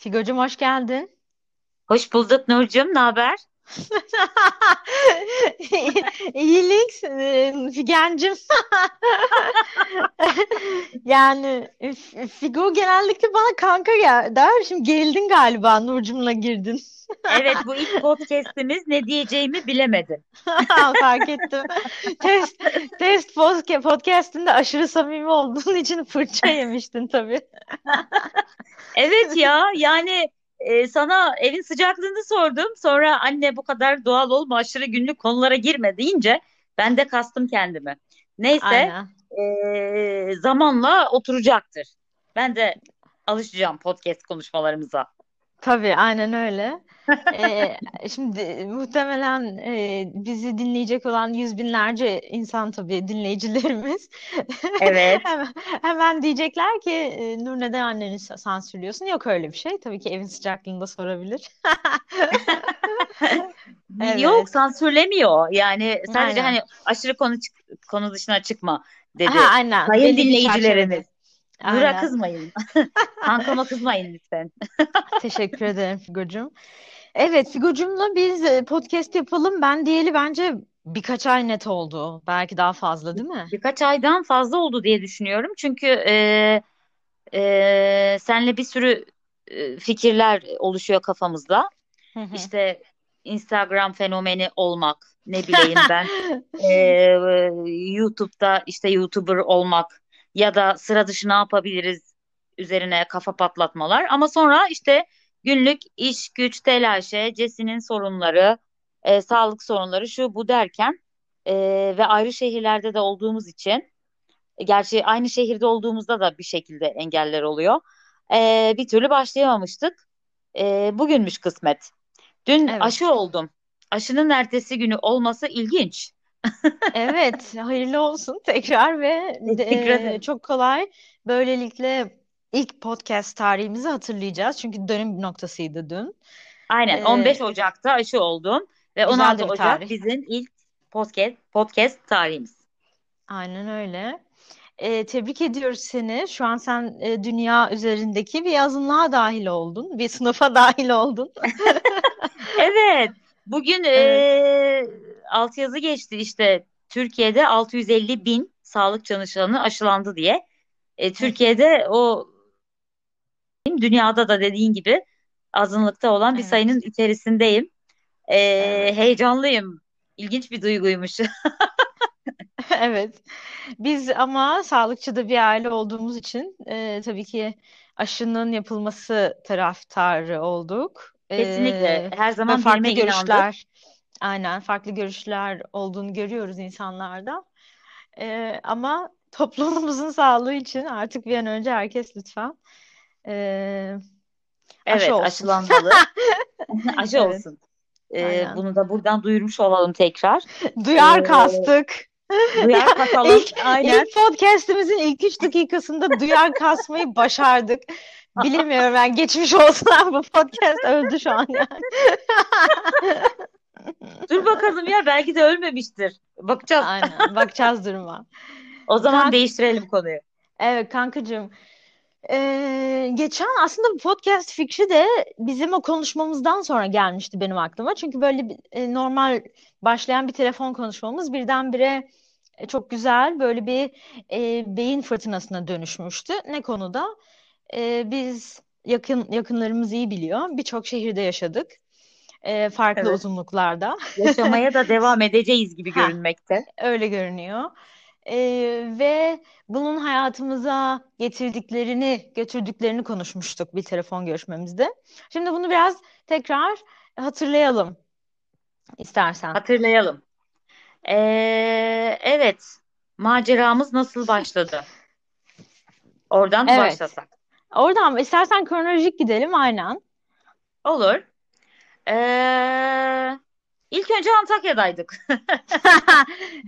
Figocuğum hoş geldin. Hoş bulduk Nurcum, ne haber? İyilik, Figencim. Yani Figo genellikle bana kanka gel der. Şimdi gerildin galiba Nurcum'la girdin. Evet, bu ilk podcast'imiz ne diyeceğimi bilemedim. Fark ettim. Test, test podca- podcast'inde aşırı samimi olduğun için fırça yemiştin tabii. Evet ya, yani e, sana evin sıcaklığını sordum. Sonra anne bu kadar doğal olma, aşırı günlük konulara girme deyince ben de kastım kendimi. Neyse, Aynen. e, zamanla oturacaktır. Ben de alışacağım podcast konuşmalarımıza. Tabii aynen öyle. Ee, şimdi muhtemelen e, bizi dinleyecek olan yüz binlerce insan tabii dinleyicilerimiz Evet. hemen, hemen diyecekler ki e, Nur neden anneni sa- sansürlüyorsun? Yok öyle bir şey. Tabii ki evin sıcaklığında sorabilir. Yok, Evet. sansürlemiyor. Yani sadece Aynen. hani aşırı konu çık- konu dışına çıkma dedi. Ha, aynen. Sayın Belli bir çerçevede. dinleyicilerimiz. Nur'a Aynen. kızmayın. Kankama kızmayın lütfen. Teşekkür ederim Figocuğum. Evet Figocuğum'la biz e, podcast yapalım. Ben diyeli bence birkaç ay net oldu. Belki daha fazla değil mi? Birkaç aydan fazla oldu diye düşünüyorum. Çünkü e, e, senle bir sürü e, fikirler oluşuyor kafamızda. Hı hı. İşte Instagram fenomeni olmak, ne bileyim ben, e, YouTube'da işte YouTuber olmak ya da sıra dışı ne yapabiliriz üzerine kafa patlatmalar. Ama sonra işte günlük iş, güç, telaşe, Cesi'nin sorunları, e, sağlık sorunları şu bu derken e, ve ayrı şehirlerde de olduğumuz için Gerçi aynı şehirde olduğumuzda da bir şekilde engeller oluyor. Ee, bir türlü başlayamamıştık. Ee, bugünmüş kısmet. Dün Evet. aşı oldum. Aşının ertesi günü olması ilginç. Evet, hayırlı olsun tekrar ve Teşekkür e, ederim. çok kolay. Böylelikle ilk podcast tarihimizi hatırlayacağız. Çünkü dönüm noktasıydı dün. Aynen E, 15 Ocak'ta aşı oldum ve güzel 16 de bir Ocak tarih. bizim ilk podcast podcast tarihimiz. Aynen öyle. E, tebrik ediyoruz seni. Şu an sen e, dünya üzerindeki bir azınlığa dahil oldun. Bir sınıfa dahil oldun. Evet, bugün Evet. Ee, altyazı geçti işte Türkiye'de 650 bin sağlık çalışanı aşılandı diye. E. Türkiye'de o dünyada da dediğin gibi azınlıkta olan bir Evet. sayının içerisindeyim. E, Evet. heyecanlıyım. İlginç bir duyguymuş. Evet. Biz ama sağlıkçı da bir aile olduğumuz için e, tabii ki aşının yapılması taraftarı olduk. Kesinlikle. E, Her ve zaman farklı bilime inandık. Aynen farklı görüşler olduğunu görüyoruz insanlarda. E, ama toplumumuzun sağlığı için artık bir an önce herkes lütfen e, aşı Evet, olsun. aşılanmalı. Aşı Evet, olsun. E, aynen. bunu da buradan duyurmuş olalım tekrar. Duyar E, kastık. duyar kasalım. İlk, Aynen. ilk podcast'imizin ilk üç dakikasında duyar kasmayı başardık. Bilemiyorum ben geçmiş olsun bu podcast öldü şu an yani. Dur bakalım ya belki de ölmemiştir. Bakacağız. Aynen bakacağız duruma. O zaman Kank değiştirelim konuyu. evet kankacığım. Ee, geçen aslında bu podcast fikri de bizim o konuşmamızdan sonra gelmişti benim aklıma. Çünkü böyle bir, e, normal başlayan bir telefon konuşmamız birdenbire e, çok güzel böyle bir e, beyin fırtınasına dönüşmüştü. Ne konuda? E, biz yakın yakınlarımız iyi biliyor. Birçok şehirde yaşadık. E, farklı Evet. uzunluklarda. Yaşamaya da devam edeceğiz gibi Ha, görünmekte. öyle görünüyor. E, ve bunun hayatımıza getirdiklerini, götürdüklerini konuşmuştuk bir telefon görüşmemizde. Şimdi bunu biraz tekrar hatırlayalım istersen. Hatırlayalım. Ee, evet. Maceramız nasıl başladı? Oradan Evet. başlasak? Oradan istersen kronolojik gidelim aynen. Olur. Ee, ilk önce Antakya'daydık.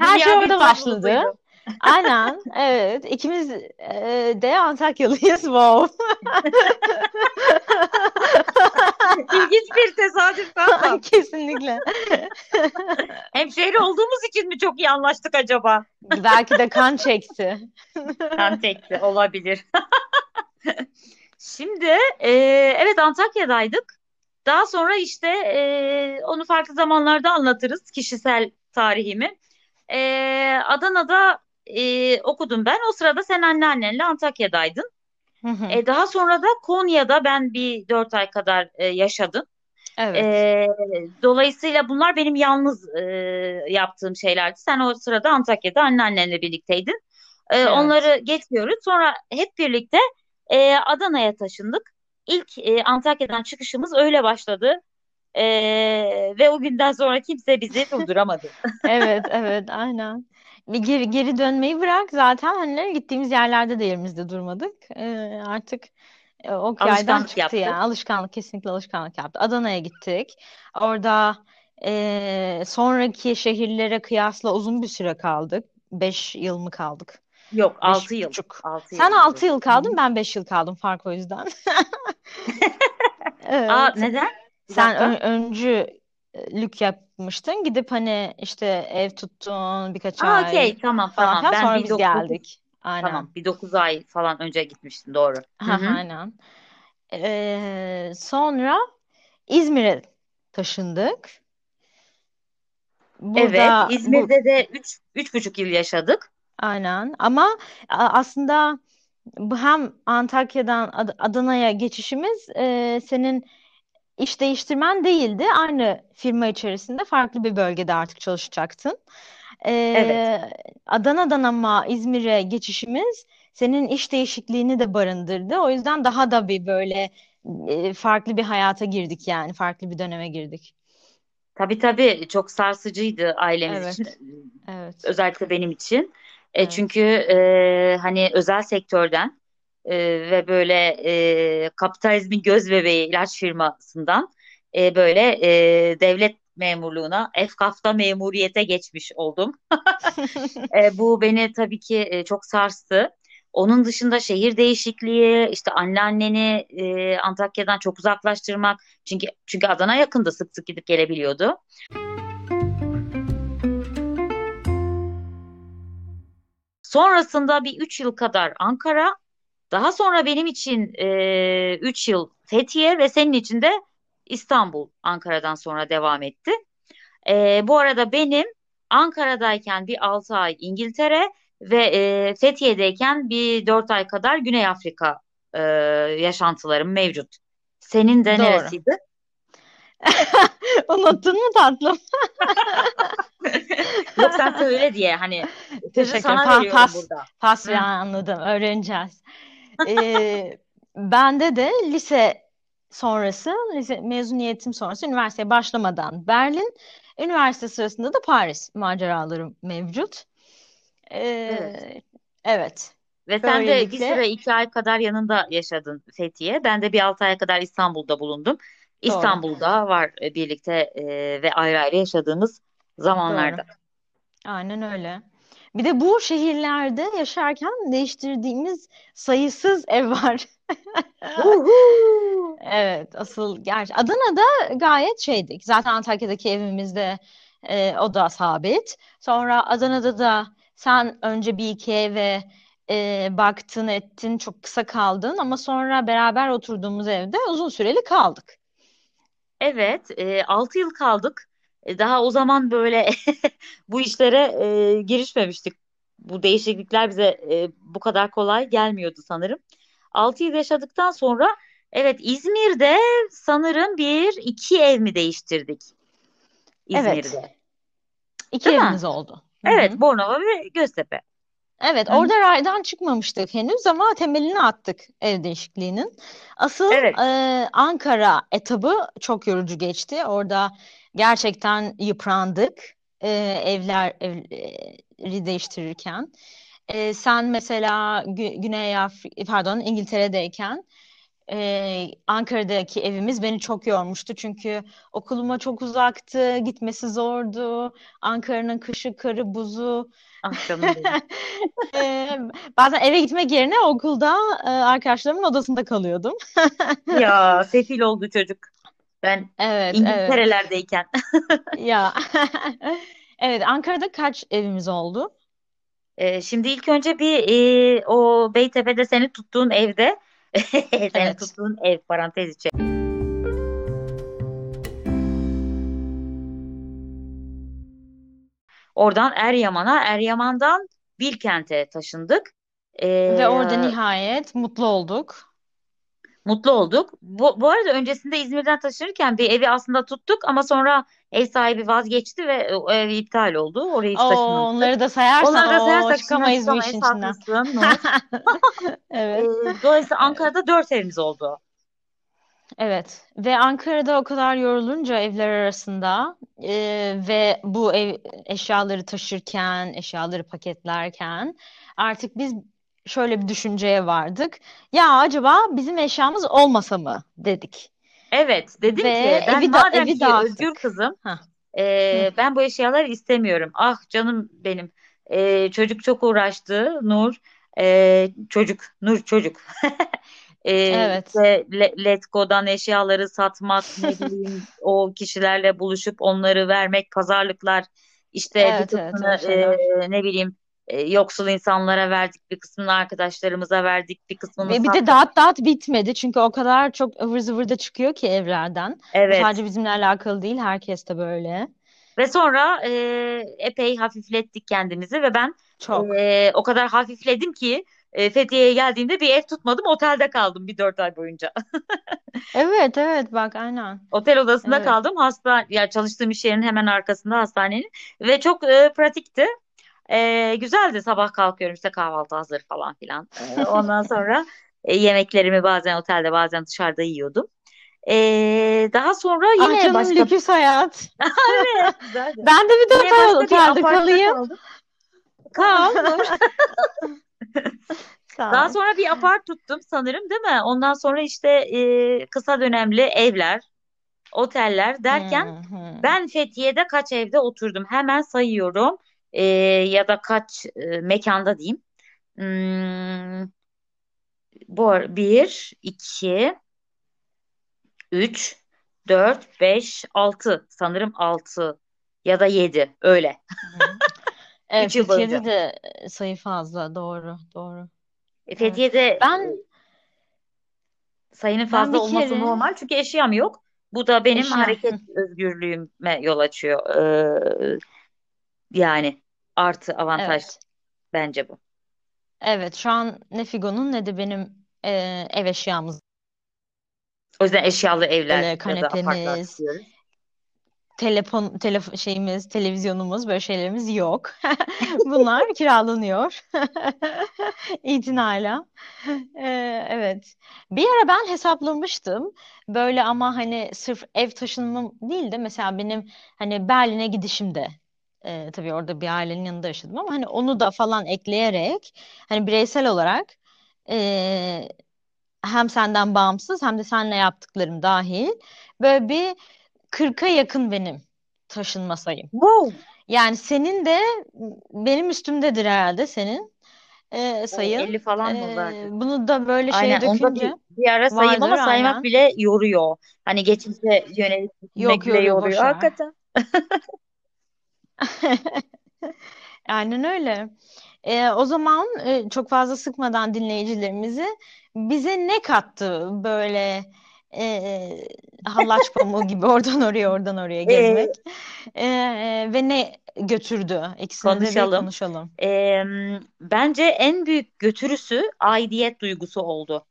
Her şey orada başladı. Aynen, evet. İkimiz e, de Antakyalıyız. Wow. İlginç bir tesadüf kankam. Kesinlikle. Hemşehri olduğumuz için mi çok iyi anlaştık acaba? Belki de kan çekti. Kan tekli olabilir. Şimdi e, evet Antakya'daydık. Daha sonra işte e, onu farklı zamanlarda anlatırız kişisel tarihimi. E, Adana'da e, okudum ben. O sırada sen anneannenle Antakya'daydın. Hı hı. E, daha sonra da Konya'da ben bir dört ay kadar e, yaşadım. Evet. E, dolayısıyla bunlar benim yalnız e, yaptığım şeylerdi. Sen o sırada Antakya'da anneannenle birlikteydin. E, Evet. onları geçiyoruz. Sonra hep birlikte e, Adana'ya taşındık. İlk e, Antakya'dan çıkışımız öyle başladı. E, ve o günden sonra kimse bizi durduramadı. Evet, evet, aynen. Bir geri, geri dönmeyi bırak zaten hani gittiğimiz yerlerde de yerimizde durmadık. Ee, artık e, o yaydan Alışkanlık çıktı yaptı. yani alışkanlık kesinlikle alışkanlık yaptı. Adana'ya gittik. Orada e, sonraki şehirlere kıyasla uzun bir süre kaldık. Beş yıl mı kaldık? Yok Beş 6 yıl. buçuk. 6 Sen yıl altı oldu. yıl Hı kaldın, ben beş yıl kaldım fark o yüzden. Aa Evet. neden? Bir Sen ön, öncülük yapmıştın. Gidip hani işte ev tuttun birkaç Aa ay okey tamam falan tamam. Ben Sonra bir biz dok- dokuz geldik. Aynen. tamam bir 9 ay falan önce gitmiştim doğru. Ha, hı. aynen. Ee, sonra İzmir'e taşındık. Evet Burada bu İzmir'de de üç, üç buçuk yıl yaşadık. Aynen ama a- aslında bu hem Antakya'dan Ad- Adana'ya geçişimiz e, senin iş değiştirmen değildi. Aynı firma içerisinde farklı bir bölgede artık çalışacaktın. Evet. Ee, Adana'dan ama İzmir'e geçişimiz senin iş değişikliğini de barındırdı. O yüzden daha da bir böyle e, farklı bir hayata girdik yani. Farklı bir döneme girdik. Tabii tabii çok sarsıcıydı ailemiz için. Evet, evet, Özellikle benim için. E, çünkü e, hani özel sektörden e, ve böyle e, kapitalizmin göz bebeği ilaç firmasından e, böyle e, devlet memurluğuna, Efkaf'ta memuriyete geçmiş oldum. E, bu beni tabii ki e, çok sarstı. Onun dışında şehir değişikliği, işte anneanneni e, Antakya'dan çok uzaklaştırmak. Çünkü çünkü Adana yakında sık sık gidip gelebiliyordu. Sonrasında bir üç yıl kadar Ankara, daha sonra benim için e, üç yıl Fethiye ve senin için de İstanbul Ankara'dan sonra devam etti. E, bu arada benim Ankara'dayken bir 6 ay İngiltere ve e, Fethiye'deyken bir 4 ay kadar Güney Afrika e, yaşantılarım mevcut. Senin de Doğru. neresiydi? Unuttun mu tatlım? Yok sen söyle diye hani sözü Teşekkür. sana Pa veriyorum pas, burada. pas ya anladım. Öğreneceğiz. Ee, bende de lise sonrası, lise mezuniyetim sonrası üniversiteye başlamadan Berlin, üniversite sırasında da Paris maceralarım mevcut. Evet. Ee, evet, Ve sen de bir böylelikle süre iki ay kadar yanında yaşadın Fethiye. Ben de bir altı ay kadar İstanbul'da bulundum. Doğru, İstanbul'da var e, birlikte e, ve ayrı ayrı yaşadığımız doğru. zamanlarda. Aynen öyle. Bir de bu şehirlerde yaşarken değiştirdiğimiz sayısız ev var. Evet, asıl gerçi Adana'da gayet şeydik. Zaten Antakya'daki evimizde e, o da sabit. Sonra Adana'da da sen önce bir iki eve e, baktın ettin, çok kısa kaldın ama sonra beraber oturduğumuz evde uzun süreli kaldık. Evet, e, 6 yıl kaldık. E, daha o zaman böyle bu işlere e, girişmemiştik. Bu değişiklikler bize e, bu kadar kolay gelmiyordu sanırım. 6 yıl yaşadıktan sonra evet İzmir'de sanırım bir iki ev mi değiştirdik Evet, İzmir'de, iki değil mi? evimiz oldu. Hı Evet. Bornova ve Göztepe. Evet, Hı orada raydan çıkmamıştık henüz ama temelini attık ev değişikliğinin. Asıl Evet. e, Ankara etabı çok yorucu geçti. Orada gerçekten yıprandık e, evler evleri değiştirirken. E, sen mesela Gü- Güney Afrika, pardon İngiltere'deyken e, Ankara'daki evimiz beni çok yormuştu. Çünkü okuluma çok uzaktı, gitmesi zordu. Ankara'nın kışı, karı, buzu. Ah canım. Ee, bazen eve gitmek yerine okulda e, arkadaşlarımın odasında kalıyordum. Ya sefil oldu çocuk. Ben Evet, evet. İngiltere'lerdeyken. Ya. Evet, Ankara'da kaç evimiz oldu? Ee, şimdi ilk önce bir e, o Beytepe'de seni tuttuğun evde Senin Evet. tuttuğun ev parantez içi. Oradan Eryaman'a, Eryaman'dan Bilkent'e taşındık. Ve orada Ee, nihayet mutlu olduk. mutlu olduk. Bu, bu arada öncesinde İzmir'den taşınırken bir evi aslında tuttuk ama sonra ev sahibi vazgeçti ve o ev iptal oldu. Oraya hiç Oo, taşınmadık. onları da sayarsan Onları da sayarsak içinden çıkamayız bu işin içinden. Evet. Ee, dolayısıyla Ankara'da dört evimiz oldu. Evet ve Ankara'da o kadar yorulunca evler arasında e, ve bu ev eşyaları taşırken, eşyaları paketlerken artık biz şöyle bir düşünceye vardık. Ya acaba bizim eşyamız olmasa mı dedik. Evet, dedim Ve ki ben evi da madem evi ki dağıttık. özgür kızım, Hah, e, hı. ben bu eşyaları istemiyorum. Ah canım benim. E, çocuk çok uğraştı Nur. E, çocuk, Nur çocuk. E, Evet. işte Le- Letgo'dan eşyaları satmak, ne bileyim o kişilerle buluşup onları vermek, pazarlıklar. İşte bir Evet evet kısmını şeyler. e, ne bileyim e, yoksul insanlara verdik, bir kısmını arkadaşlarımıza verdik, bir kısmını Ve bir de sattık. dağıt dağıt bitmedi çünkü o kadar çok ıvır zıvır da çıkıyor ki evlerden. Bu Evet. sadece bizimle alakalı değil, herkes de böyle. Ve sonra e, epey hafiflettik kendimizi ve ben Çok. e, o kadar hafifledim ki e, Fethiye'ye geldiğimde bir ev tutmadım, otelde kaldım bir dört ay boyunca. Evet evet bak aynen. Otel odasında Evet. kaldım. Hasta, ya çalıştığım iş yerinin hemen arkasında hastanenin ve çok e, pratikti. E, güzeldi. Sabah kalkıyorum işte kahvaltı hazır falan filan. E, ondan sonra e, yemeklerimi bazen otelde bazen dışarıda yiyordum. E, daha sonra yine canım başka lüküs hayat. evet. Ben de bir dört ay otelde kalayım. Kal Daha sonra bir apart tuttum sanırım değil mi? Ondan sonra işte e, kısa dönemli evler, oteller derken Hı hı. ben Fethiye'de kaç evde oturdum? Hemen sayıyorum. E, ya da kaç e, mekanda diyeyim. Hmm, bu bir, iki, üç, dört, beş, altı. Sanırım altı ya da yedi. Öyle. Evet Üç yıl boyunca. Fethiye'de de sayı fazla. Doğru, doğru. E, Evet. Fethiye'de e, Ben sayının ben fazla bir olması kere normal çünkü eşyam yok. Bu da benim eşya. hareket özgürlüğüme yol açıyor. Ee, yani artı avantaj Evet. bence bu. Evet şu an ne Figo'nun ne de benim e, ev eşyamız. O yüzden eşyalı evler Böyle ya da apartlar kanepemiz, tutuyoruz. Telefon, telef şeyimiz, televizyonumuz böyle şeylerimiz yok. Bunlar kiralanıyor. İtinayla. Ee, evet. Bir ara ben hesaplamıştım. Böyle ama hani sırf ev taşınmam değil de mesela benim hani Berlin'e gidişimde e, tabii orada bir ailenin yanında yaşadım ama hani onu da falan ekleyerek hani bireysel olarak e, hem senden bağımsız hem de seninle yaptıklarım dahil böyle bir 40'a yakın benim taşınma sayım. Wow. Yani senin de benim üstümdedir herhalde senin e, sayın. 50 falan mı E, vardı? bunu da böyle şeye Aynen onda bir, dökünce bir ara sayayım vardır ama saymak aynen. bile yoruyor. Hani geçmişe yönelik Yok bile yoruyor yoruyor. Hakikaten. Aynen öyle. E, o zaman e, çok fazla sıkmadan dinleyicilerimizi bize ne kattı böyle e, hallaç pamuğu gibi oradan oraya oradan oraya gezmek E, ve ne götürdü? İkisini de bir konuşalım. konuşalım. Ee, bence en büyük götürüsü aidiyet duygusu oldu.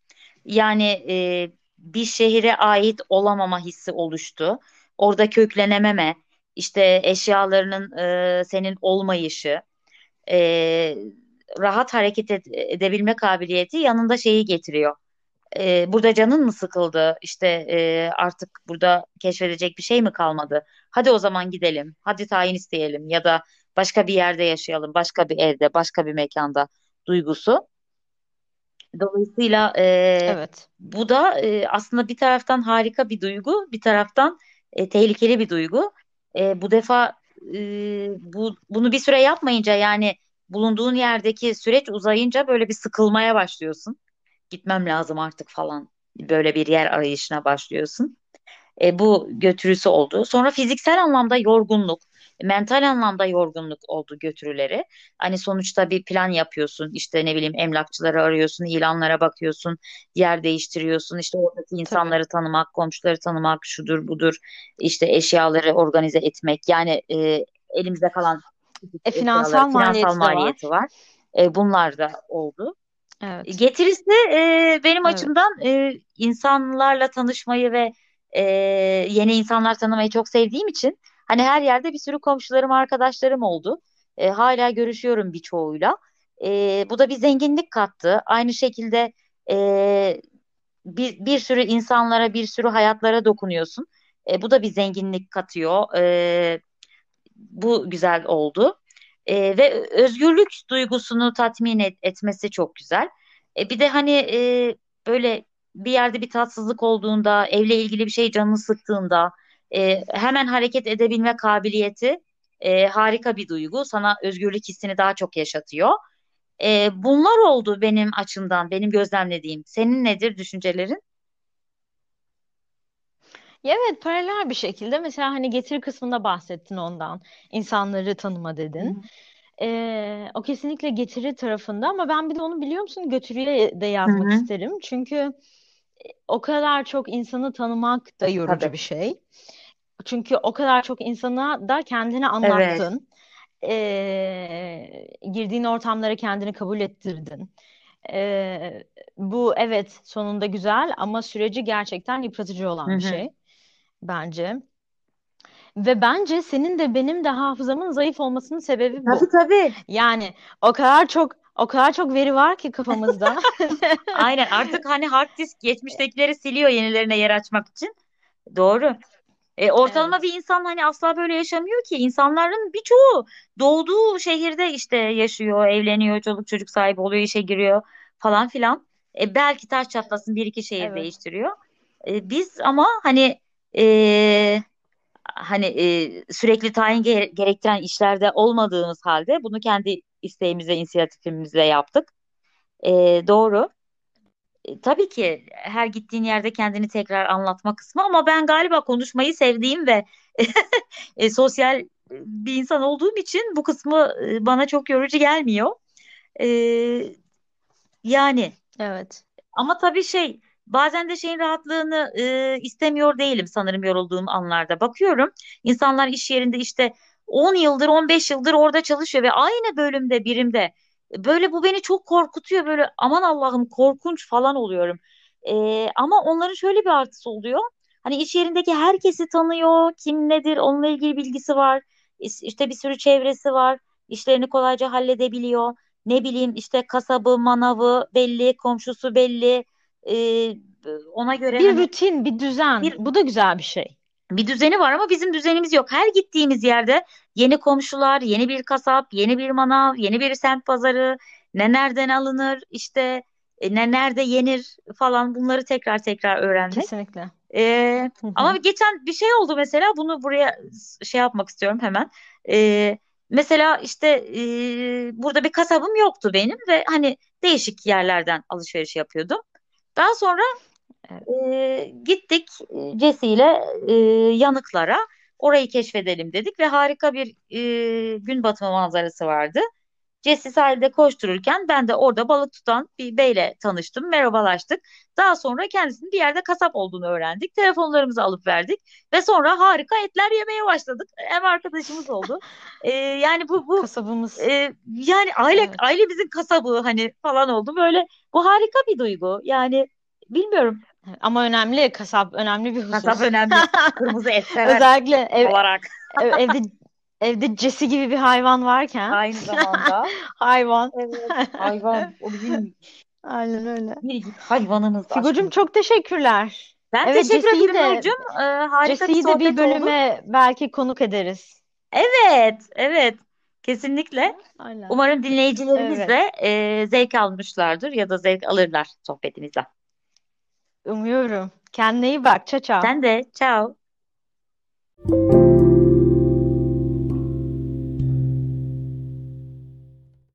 Yani e, bir şehire ait olamama hissi oluştu. Orada köklenememe, işte eşyalarının e, senin olmayışı, e, rahat hareket ed- edebilme kabiliyeti yanında şeyi getiriyor. E, burada canın mı sıkıldı? İşte e, artık burada keşfedecek bir şey mi kalmadı? Hadi o zaman gidelim. Hadi tayin isteyelim ya da başka bir yerde yaşayalım, başka bir evde, başka bir mekanda duygusu. Dolayısıyla e, Evet. bu da e, aslında bir taraftan harika bir duygu, bir taraftan e, tehlikeli bir duygu. E, bu defa e, bu bunu bir süre yapmayınca yani bulunduğun yerdeki süreç uzayınca böyle bir sıkılmaya başlıyorsun. Gitmem lazım artık falan. Böyle bir yer arayışına başlıyorsun. E, bu götürüsü oldu. Sonra fiziksel anlamda yorgunluk. mental anlamda yorgunluk oldu götürüleri. Hani sonuçta bir plan yapıyorsun. İşte ne bileyim emlakçıları arıyorsun, ilanlara bakıyorsun, yer değiştiriyorsun. İşte oradaki insanları tanımak, komşuları tanımak, şudur budur. İşte eşyaları organize etmek. Yani e, elimizde kalan E finansal finansal maliyeti de maliyeti var. var. E, bunlar da oldu. Evet. Getirisi e, benim Evet. açımdan e, insanlarla tanışmayı ve e, yeni insanlar tanımayı çok sevdiğim için hani her yerde bir sürü komşularım, arkadaşlarım oldu. E, hala görüşüyorum birçoğuyla. E, bu da bir zenginlik kattı. Aynı şekilde e, bir, bir sürü insanlara, bir sürü hayatlara dokunuyorsun. E, bu da bir zenginlik katıyor. E, bu güzel oldu. E, ve özgürlük duygusunu tatmin et- etmesi çok güzel. E, bir de hani e, böyle bir yerde bir tatsızlık olduğunda, evle ilgili bir şey canını sıktığında e, hemen hareket edebilme kabiliyeti e, harika bir duygu. Sana özgürlük hissini daha çok yaşatıyor. E, bunlar oldu benim açımdan, benim gözlemlediğim. Senin nedir düşüncelerin? Ya evet paralel bir şekilde mesela hani getiri kısmında bahsettin ondan. İnsanları tanıma dedin. hı. Ee, o kesinlikle getiri tarafında ama ben bir de onu biliyor musun götürüye de yazmak hı. isterim. Çünkü o kadar çok insanı tanımak da yorucu Tabii. bir şey. Çünkü o kadar çok insana da kendini Evet. anlattın. Ee, girdiğin ortamlara kendini kabul ettirdin. Ee, bu evet sonunda güzel ama süreci gerçekten yıpratıcı olan bir hı. şey bence. Ve bence senin de benim de hafızamın zayıf olmasının sebebi Tabii bu. tabii. Yani o kadar çok o kadar çok veri var ki kafamızda. Aynen artık hani hard disk geçmiştekileri siliyor yenilerine yer açmak için. Doğru. E, ortalama Evet. bir insan hani asla böyle yaşamıyor ki. İnsanların birçoğu doğduğu şehirde işte yaşıyor, evleniyor, çoluk çocuk sahibi oluyor, işe giriyor falan filan. E, belki taş çatlasın bir iki şehir Evet. değiştiriyor. E, biz ama hani e, hani e, sürekli tayin ge- gerektiren işlerde olmadığımız halde bunu kendi isteğimizle, inisiyatifimizle yaptık. E, doğru. E, tabii ki her gittiğin yerde kendini tekrar anlatma kısmı ama ben galiba konuşmayı sevdiğim ve e, sosyal bir insan olduğum için bu kısmı e, bana çok yorucu gelmiyor. E, yani Evet. ama tabii şey bazen de şeyin rahatlığını e, istemiyor değilim sanırım yorulduğum anlarda. Bakıyorum insanlar iş yerinde işte 10 yıldır 15 yıldır orada çalışıyor ve aynı bölümde birimde. Böyle bu beni çok korkutuyor böyle aman Allah'ım korkunç falan oluyorum. E, ama onların şöyle bir artısı oluyor. Hani iş yerindeki herkesi tanıyor, kim nedir onunla ilgili bilgisi var. İşte bir sürü çevresi var. İşlerini kolayca halledebiliyor. Ne bileyim işte kasabı, manavı belli, komşusu belli. Ee, ona göre Bir hani rutin, bir düzen. bir Bu da güzel bir şey. bir düzeni var ama bizim düzenimiz yok. Her gittiğimiz yerde yeni komşular, yeni bir kasap, yeni bir manav, yeni bir semt pazarı, ne nereden alınır, işte e, ne nerede yenir falan bunları tekrar tekrar öğrenmek. Kesinlikle. Ee, ama geçen bir şey oldu mesela bunu buraya şey yapmak istiyorum hemen. Ee, mesela işte e, burada bir kasabım yoktu benim ve hani değişik yerlerden alışveriş yapıyordum. Daha sonra e, gittik Jesse ile e, Yanıklara orayı keşfedelim dedik ve harika bir e, gün batımı manzarası vardı. Jesse sahilde koştururken ben de orada balık tutan bir beyle tanıştım, merhabalaştık. Daha sonra kendisinin bir yerde kasap olduğunu öğrendik. Telefonlarımızı alıp verdik ve sonra harika etler yemeye başladık. Ev arkadaşımız oldu. Ee, yani bu bu Kasabımız. e, yani aile Evet. aile bizim kasabı hani falan oldu. Böyle bu harika bir duygu. Yani bilmiyorum. Ama önemli kasap önemli bir Kasap husus. önemli. Kırmızı et sever Özellikle ev, olarak ev- evde evde Cesi gibi bir hayvan varken aynı zamanda. hayvan. Evet, hayvan. O bizim Aynen öyle. biricik hayvanımız Figucum aşkım. çok teşekkürler. Ben Evet teşekkür Jesse'yi ederim de Nurcuğum. Ee, harika bir Jesse'yi de bir oldu. bölüme belki konuk ederiz. Evet, evet. Kesinlikle. Aynen. Umarım dinleyicilerimiz Evet. de e, zevk almışlardır ya da zevk alırlar sohbetimizden. Umuyorum. Kendine iyi bak. Çao çao. Sen de. Ciao.